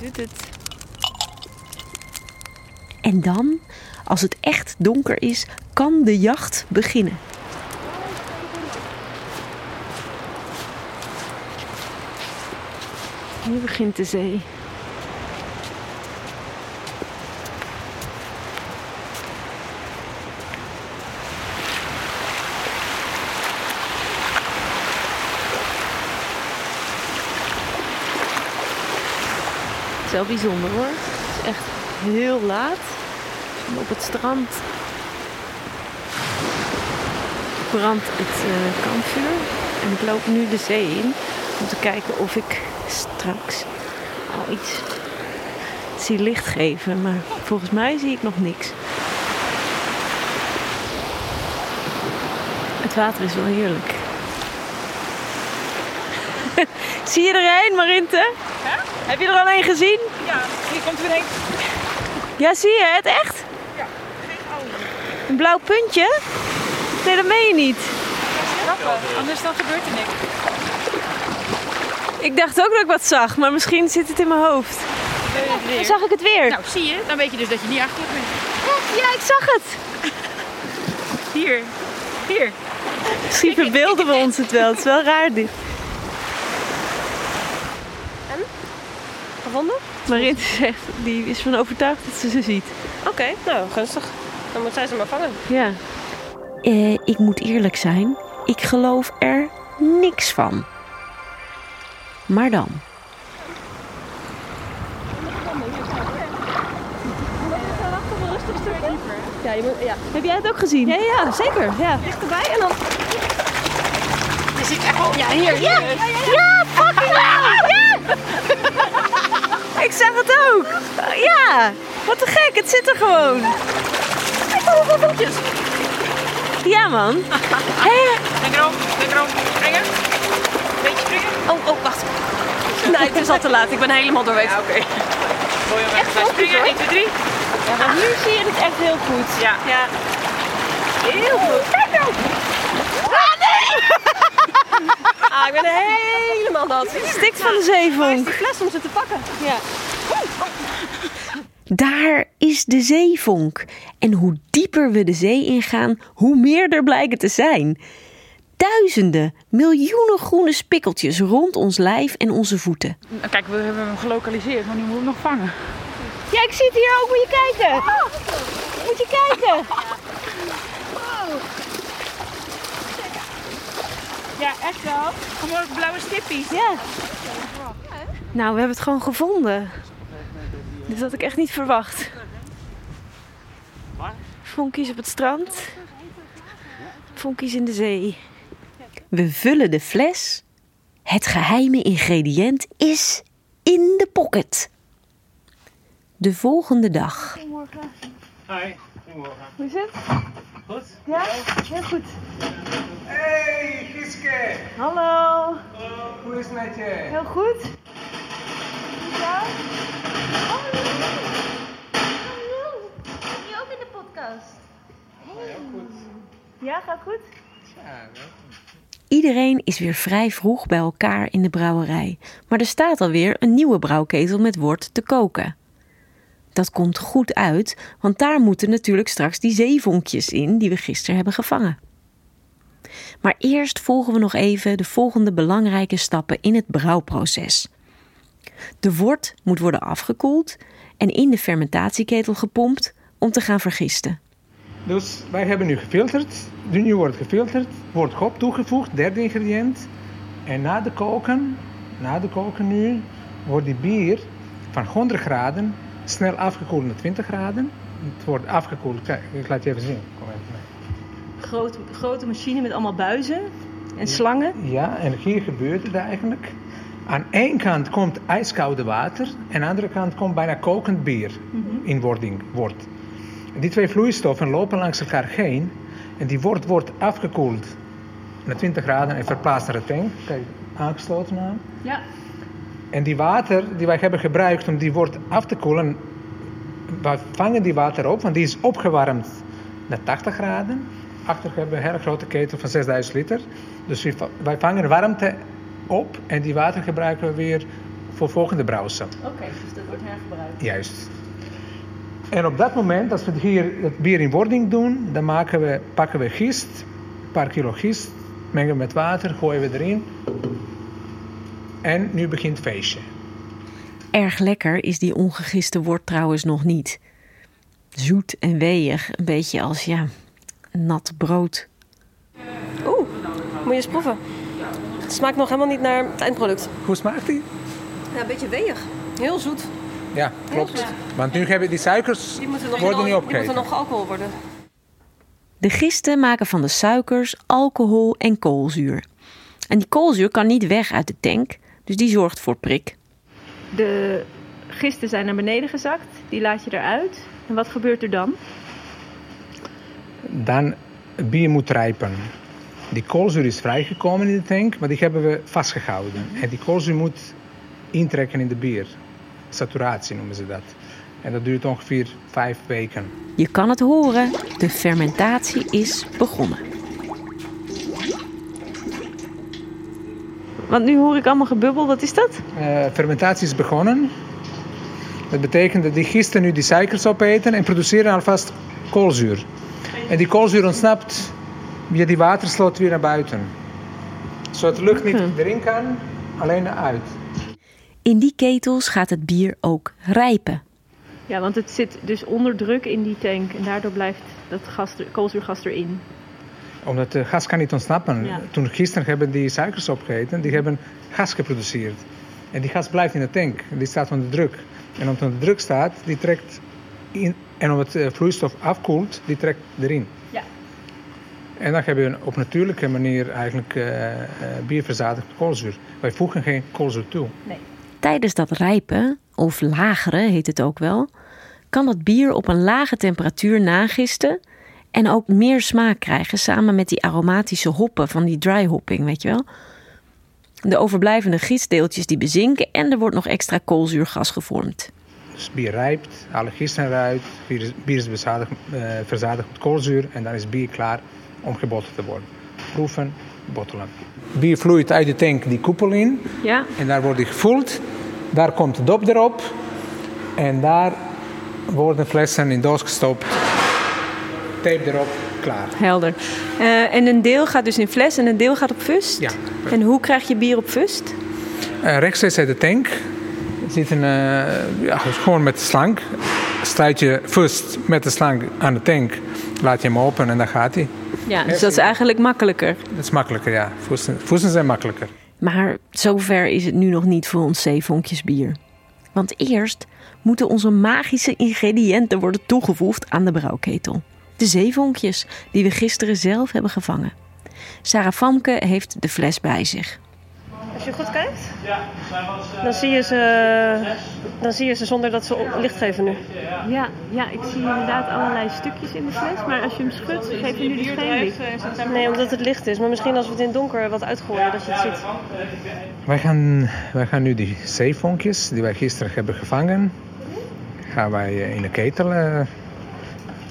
doet het. En dan, als het echt donker is, kan de jacht beginnen. Nu begint de zee. Wel bijzonder hoor. Het is echt heel laat. Op het strand brandt het eh, kampvuur. En ik loop nu de zee in om te kijken of ik straks al iets zie licht geven. Maar volgens mij zie ik nog niks. Het water is wel heerlijk. zie je er een, Marinte? Heb je er al een gezien? Ja, zie je het echt? Ja, geen. Een blauw puntje? Nee, dat meen je niet. Grappig, anders dan gebeurt er niks. Ik dacht ook dat ik wat zag, maar misschien zit het in mijn hoofd. Dan zag ik het weer. Nou, zie je? Dan weet je dus dat je niet achterlijk bent. ja, ik zag het. Hier. Hier. Misschien verbeelden we ons het wel. Het is wel raar dit. Gevonden? Marinte zegt, die is van overtuigd dat ze ze ziet. Oké, nou, gunstig. Dan moet zij ze maar vangen. Ja. Eh, ik moet eerlijk zijn, ik geloof er niks van. Maar dan. Ja, je moet, ja. Heb jij het ook gezien? Ja, ja, zeker. Ja. Dichterbij en dan... Je zit echt op. Ja, hier. Ja, ja, fucking hell! Ja! Ik zag het ook. Ja, wat te gek, het zit er gewoon. Ja, man. Hé, Denk erom, denk erom. Springen. Beetje springen. Oh, oh, wacht. Nee, het is al te laat. Ik ben helemaal doorwezen. Ja, oké. Hem echt gaan springen? 1, 2, 3. Ja, maar hier zie je het echt heel goed. Ja. Ja. Heel goed. Kijk nou. Ah, ah, ik ben helemaal nat. Stikt van de Waar is zeevonk. die fles om ze te pakken? Ja. Daar is de zeevonk. En hoe dieper we de zee ingaan, hoe meer er blijken te zijn. Duizenden, miljoenen groene spikkeltjes rond ons lijf en onze voeten. Kijk, we hebben hem gelokaliseerd, maar nu moeten we hem nog vangen. Ja, ik zie het hier ook. Moet je kijken. Moet je kijken. Ja, echt wel. Gewoon blauwe stippies. Ja. Nou, we hebben het gewoon gevonden. Dit had ik echt niet verwacht. Vonkies op het strand. Vonkies in de zee. We vullen de fles. Het geheime ingrediënt is in de pocket. De volgende dag. Hi, goedemorgen. Hoe is het? Goed? Ja? Heel goed. Hey Giske! Hallo. Hoe is het met je? Heel goed. Ja? je ook in de podcast? Ja, gaat goed? Iedereen is weer vrij vroeg bij elkaar in de brouwerij. Maar er staat alweer een nieuwe brouwketel met wort te koken. Dat komt goed uit, want daar moeten natuurlijk straks die zeevonkjes in die we gisteren hebben gevangen. Maar eerst volgen we nog even de volgende belangrijke stappen in het brouwproces. De wort moet worden afgekoeld en in de fermentatieketel gepompt om te gaan vergisten. Dus wij hebben nu gefilterd. Nu wordt gefilterd, wordt hop toegevoegd, derde ingrediënt. En na de koken, na de koken nu, wordt die bier van 100 graden snel afgekoeld naar 20 graden. Het wordt afgekoeld, kijk, ik laat je even zien. Kom even mee. Grote, grote machine met allemaal buizen en slangen. Ja, en hier gebeurt het eigenlijk. Aan één kant komt ijskoude water en aan de andere kant komt bijna kokend bier in wording. Wordt. Die twee vloeistoffen lopen langs elkaar heen en die wort wordt afgekoeld naar 20 graden en verplaatst naar de tank. Kijk, aangesloten aan. Ja. En die water die wij hebben gebruikt om die wort af te koelen, wij vangen die water op, want die is opgewarmd naar 80 graden. Achter hebben we een hele grote ketel van 6000 liter. Dus wij- vangen warmte op en die water gebruiken we weer voor volgende brouwsel. Oké, dus dat wordt hergebruikt. Juist. En op dat moment, als we hier het bier in wording doen, dan maken we, pakken we gist, een paar kilo gist, mengen we met water, gooien we erin. En nu begint het feestje. Erg lekker is die ongegiste wort trouwens nog niet. Zoet en weeg, een beetje als ja, nat brood. Oeh, moet je eens proeven. Het smaakt nog helemaal niet naar het eindproduct. Hoe smaakt die? Ja, een beetje weeg. Heel zoet. Ja, klopt. Want nu hebben die suikers Die moeten nog, worden niet al- die moeten opgegeten. nog alcohol worden. De gisten maken van de suikers alcohol en koolzuur. En die koolzuur kan niet weg uit de tank, dus die zorgt voor prik. De gisten zijn naar beneden gezakt. Die laat je eruit. En wat gebeurt er dan? Dan het bier moet rijpen. Die koolzuur is vrijgekomen in de tank, maar die hebben we vastgehouden. En die koolzuur moet intrekken in de bier. Saturatie noemen ze dat. En dat duurt ongeveer vijf weken. Je kan het horen, de fermentatie is begonnen. Want nu hoor ik allemaal gebubbel. Wat is dat? Eh, fermentatie is begonnen. Dat betekent dat die gisten nu die suikers opeten en produceren alvast koolzuur. En die koolzuur ontsnapt via die watersloot weer naar buiten. Zodat de lucht niet erin kan, alleen eruit. In die ketels gaat het bier ook rijpen. Ja, want het zit dus onder druk in die tank. En daardoor blijft dat gas, koolzuurgas erin. Omdat de gas kan niet ontsnappen. Ja. Toen gisteren hebben die suikers opgegeten, die hebben gas geproduceerd. En die gas blijft in de tank. Die staat onder druk. En omdat het onder druk staat, die trekt in. En omdat het eh, vloeistof afkoelt, die trekt erin. Ja. En dan hebben we op natuurlijke manier eigenlijk eh, eh, bier verzadigd met koolzuur. Wij voegen geen koolzuur toe. Tijdens dat rijpen, of lageren heet het ook wel, kan het bier op een lage temperatuur nagisten en ook meer smaak krijgen samen met die aromatische hoppen van die dry hopping, weet je wel. De overblijvende gistdeeltjes die bezinken en er wordt nog extra koolzuurgas gevormd. Dus bier rijpt, alle gisten eruit, bier is, bier is bezadigd, eh, verzadigd met koolzuur en dan is bier klaar om gebotteld te worden. Proeven, bottelen. Bier vloeit uit de tank die koepel in Ja. en daar wordt die gevoeld. Daar komt de dop erop en daar worden flessen in doos gestopt. Tape erop, klaar. Helder. Eh, en een deel gaat dus in fles en een deel gaat op fust? Ja. En hoe krijg je bier op fust? Eh, rechtstreeks uit de tank zit een, eh, ja, gewoon met de slang. Sluit je first met de slang aan de tank, laat je hem open en dan gaat hij. Ja, dus dat is eigenlijk makkelijker. Dat is makkelijker, ja. Voesten, voesten zijn makkelijker. Maar zover is het nu nog niet voor ons zeevonkjes bier. Want eerst moeten onze magische ingrediënten worden toegevoegd aan de brouwketel. De zeevonkjes die we gisteren zelf hebben gevangen. Sarah Famke heeft de fles bij zich. Als je goed kijkt, dan zie je ze, dan zie je ze zonder dat ze licht geven nu. Ja, ja, ik zie inderdaad allerlei stukjes in de fles. Maar als je hem schudt, geef je nu dus geen licht. Nee, omdat het licht is. Maar misschien als we het in het donker wat uitgooien, dat je het ziet. Wij gaan, wij gaan nu die zeevonkjes die wij gisteren hebben gevangen, gaan wij eh, in de ketel eh,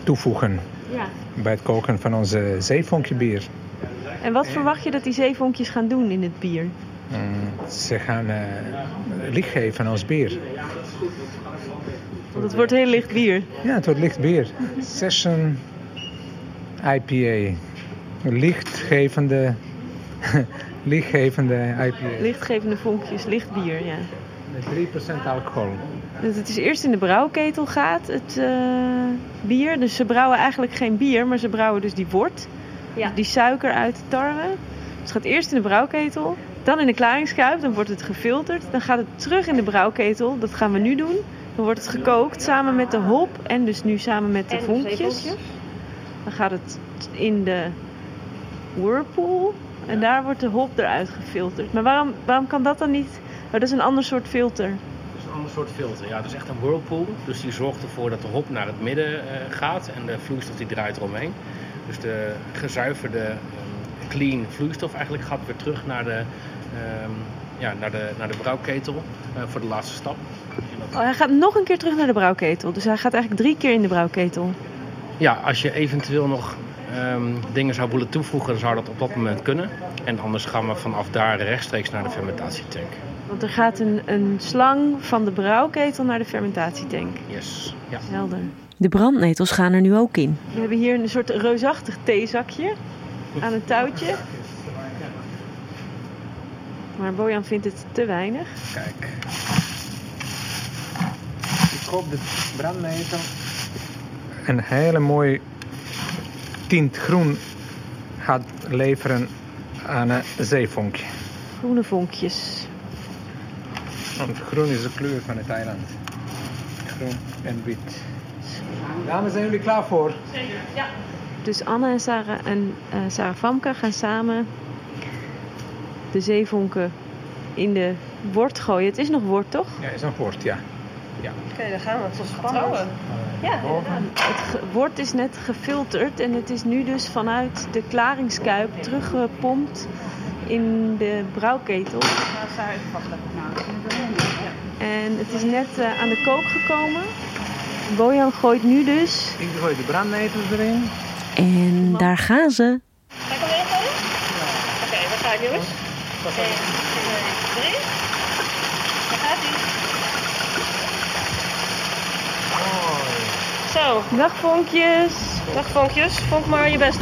toevoegen Ja. bij het koken van onze zeevonkjebier. En wat verwacht je dat die zeevonkjes gaan doen in het bier? Mm, ze gaan eh, licht geven aan ons bier. Want het wordt heel licht bier. Ja, het wordt licht bier. Session IPA. Lichtgevende, lichtgevende IPA. Lichtgevende vonkjes, licht bier, ja. Met 3% alcohol. Dus het is eerst in de brouwketel gaat, het eh, bier. Dus ze brouwen eigenlijk geen bier, maar ze brouwen dus die wort. Ja. Die suiker uit de tarwe. Dus het gaat eerst in de brouwketel, dan in de klaringskuip, dan wordt het gefilterd. Dan gaat het terug in de brouwketel, dat gaan we nu doen. Dan wordt het gekookt samen met de hop en dus nu samen met de En vonkjes. Dan gaat het in de whirlpool en daar wordt de hop eruit gefilterd. Maar waarom, waarom kan dat dan niet Oh, dat is een ander soort filter. Een ander soort filter. Ja, het is echt een whirlpool. Dus die zorgt ervoor dat de hop naar het midden eh, gaat en de vloeistof die draait eromheen. Dus de gezuiverde ehm, clean vloeistof eigenlijk gaat weer terug naar de, ehm, ja, naar de, naar de brouwketel eh, voor de laatste stap. Oh, hij gaat nog een keer terug naar de brouwketel. Dus hij gaat eigenlijk drie keer in de brouwketel. Ja, als je eventueel nog ehm, dingen zou willen toevoegen, dan zou dat op dat moment kunnen. En anders gaan we vanaf daar rechtstreeks naar de fermentatietank. Want er gaat een, een slang van de brouwketel naar de fermentatietank. Yes. Ja. Helder. De brandnetels gaan er nu ook in. We hebben hier een soort reusachtig theezakje aan een touwtje. Maar Bojan vindt het te weinig. Kijk. Ik hoop dat brandnetel een hele mooi tint groen gaat leveren aan een zeevonkje. Groene vonkjes. Want groen is de kleur van het eiland. Groen en wit. Dames, zijn jullie klaar voor? Dus Anne en Sarah en eh, Sarah Famke gaan samen de zeevonken in de wort gooien. Het is nog wort, toch? Ja, is een woord, ja. Oké, dan gaan we. Het is spannend. Ja, het wort is net gefilterd en het is nu dus vanuit de klaringskuip teruggepompt in de brouwketel. En het is net eh, aan de kook gekomen. Bojan gooit nu dus Ik gooi de brandnetels erin. En daar gaan ze. Ga ik hem weer gooien? Oké, we gaan jongens. 1, 2, 3. Daar gaat hij. Zo, Dag vonkjes. dag vonkjes. Vonk maar je best.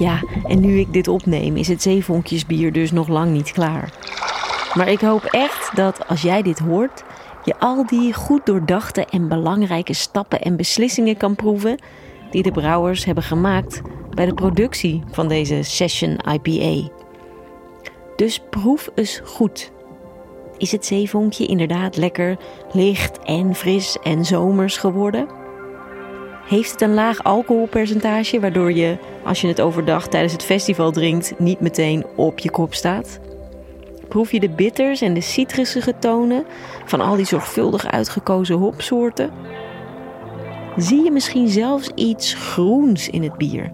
Ja, en nu ik dit opneem is het zeevonkjesbier dus nog lang niet klaar. Maar ik hoop echt dat als jij dit hoort, je al die goed doordachte en belangrijke stappen en beslissingen kan proeven die de brouwers hebben gemaakt bij de productie van deze Session IPA. Dus proef eens goed. Is het zeevonkje inderdaad lekker licht en fris en zomers geworden? Heeft het een laag alcoholpercentage waardoor je, als je het overdag tijdens het festival drinkt, niet meteen op je kop staat? Proef je de bitters en de citrusige tonen van al die zorgvuldig uitgekozen hopsoorten? Zie je misschien zelfs iets groens in het bier?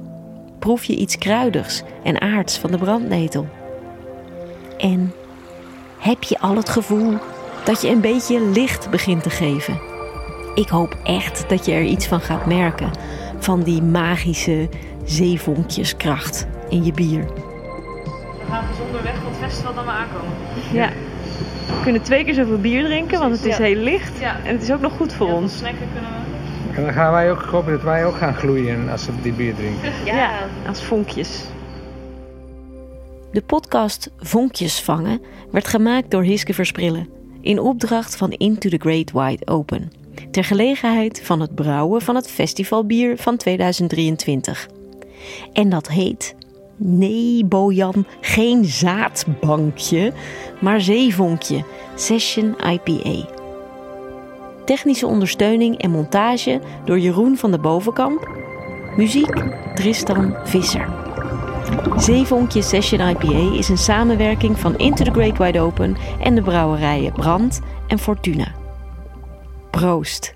Proef je iets kruidigs en aards van de brandnetel? En heb je al het gevoel dat je een beetje licht begint te geven? Ik hoop echt dat je er iets van gaat merken. Van die magische zeevonkjeskracht in je bier. We gaan gezonder weg van het festival dan we aankomen. Ja. We kunnen twee keer zoveel bier drinken, want het is Ja. heel licht. Ja. En het is ook nog goed voor ons. Snacken kunnen we. En dan gaan wij ook hopen dat wij ook gaan gloeien als we die bier drinken. Ja. Als vonkjes. De podcast Vonkjes vangen werd gemaakt door Hiske Versprillen. In opdracht van Into the Great Wide Open. Ter gelegenheid van het brouwen van het festivalbier van 2023. En dat heet... Nee, Bojan, geen zaadbankje, maar zeevonkje. Session IPA. Technische ondersteuning en montage door Jeroen van de Bovenkamp. Muziek Tristan Visser. Zeevonkje Session IPA is een samenwerking van Into the Great Wide Open en de brouwerijen Brand en Fortuna. Proost!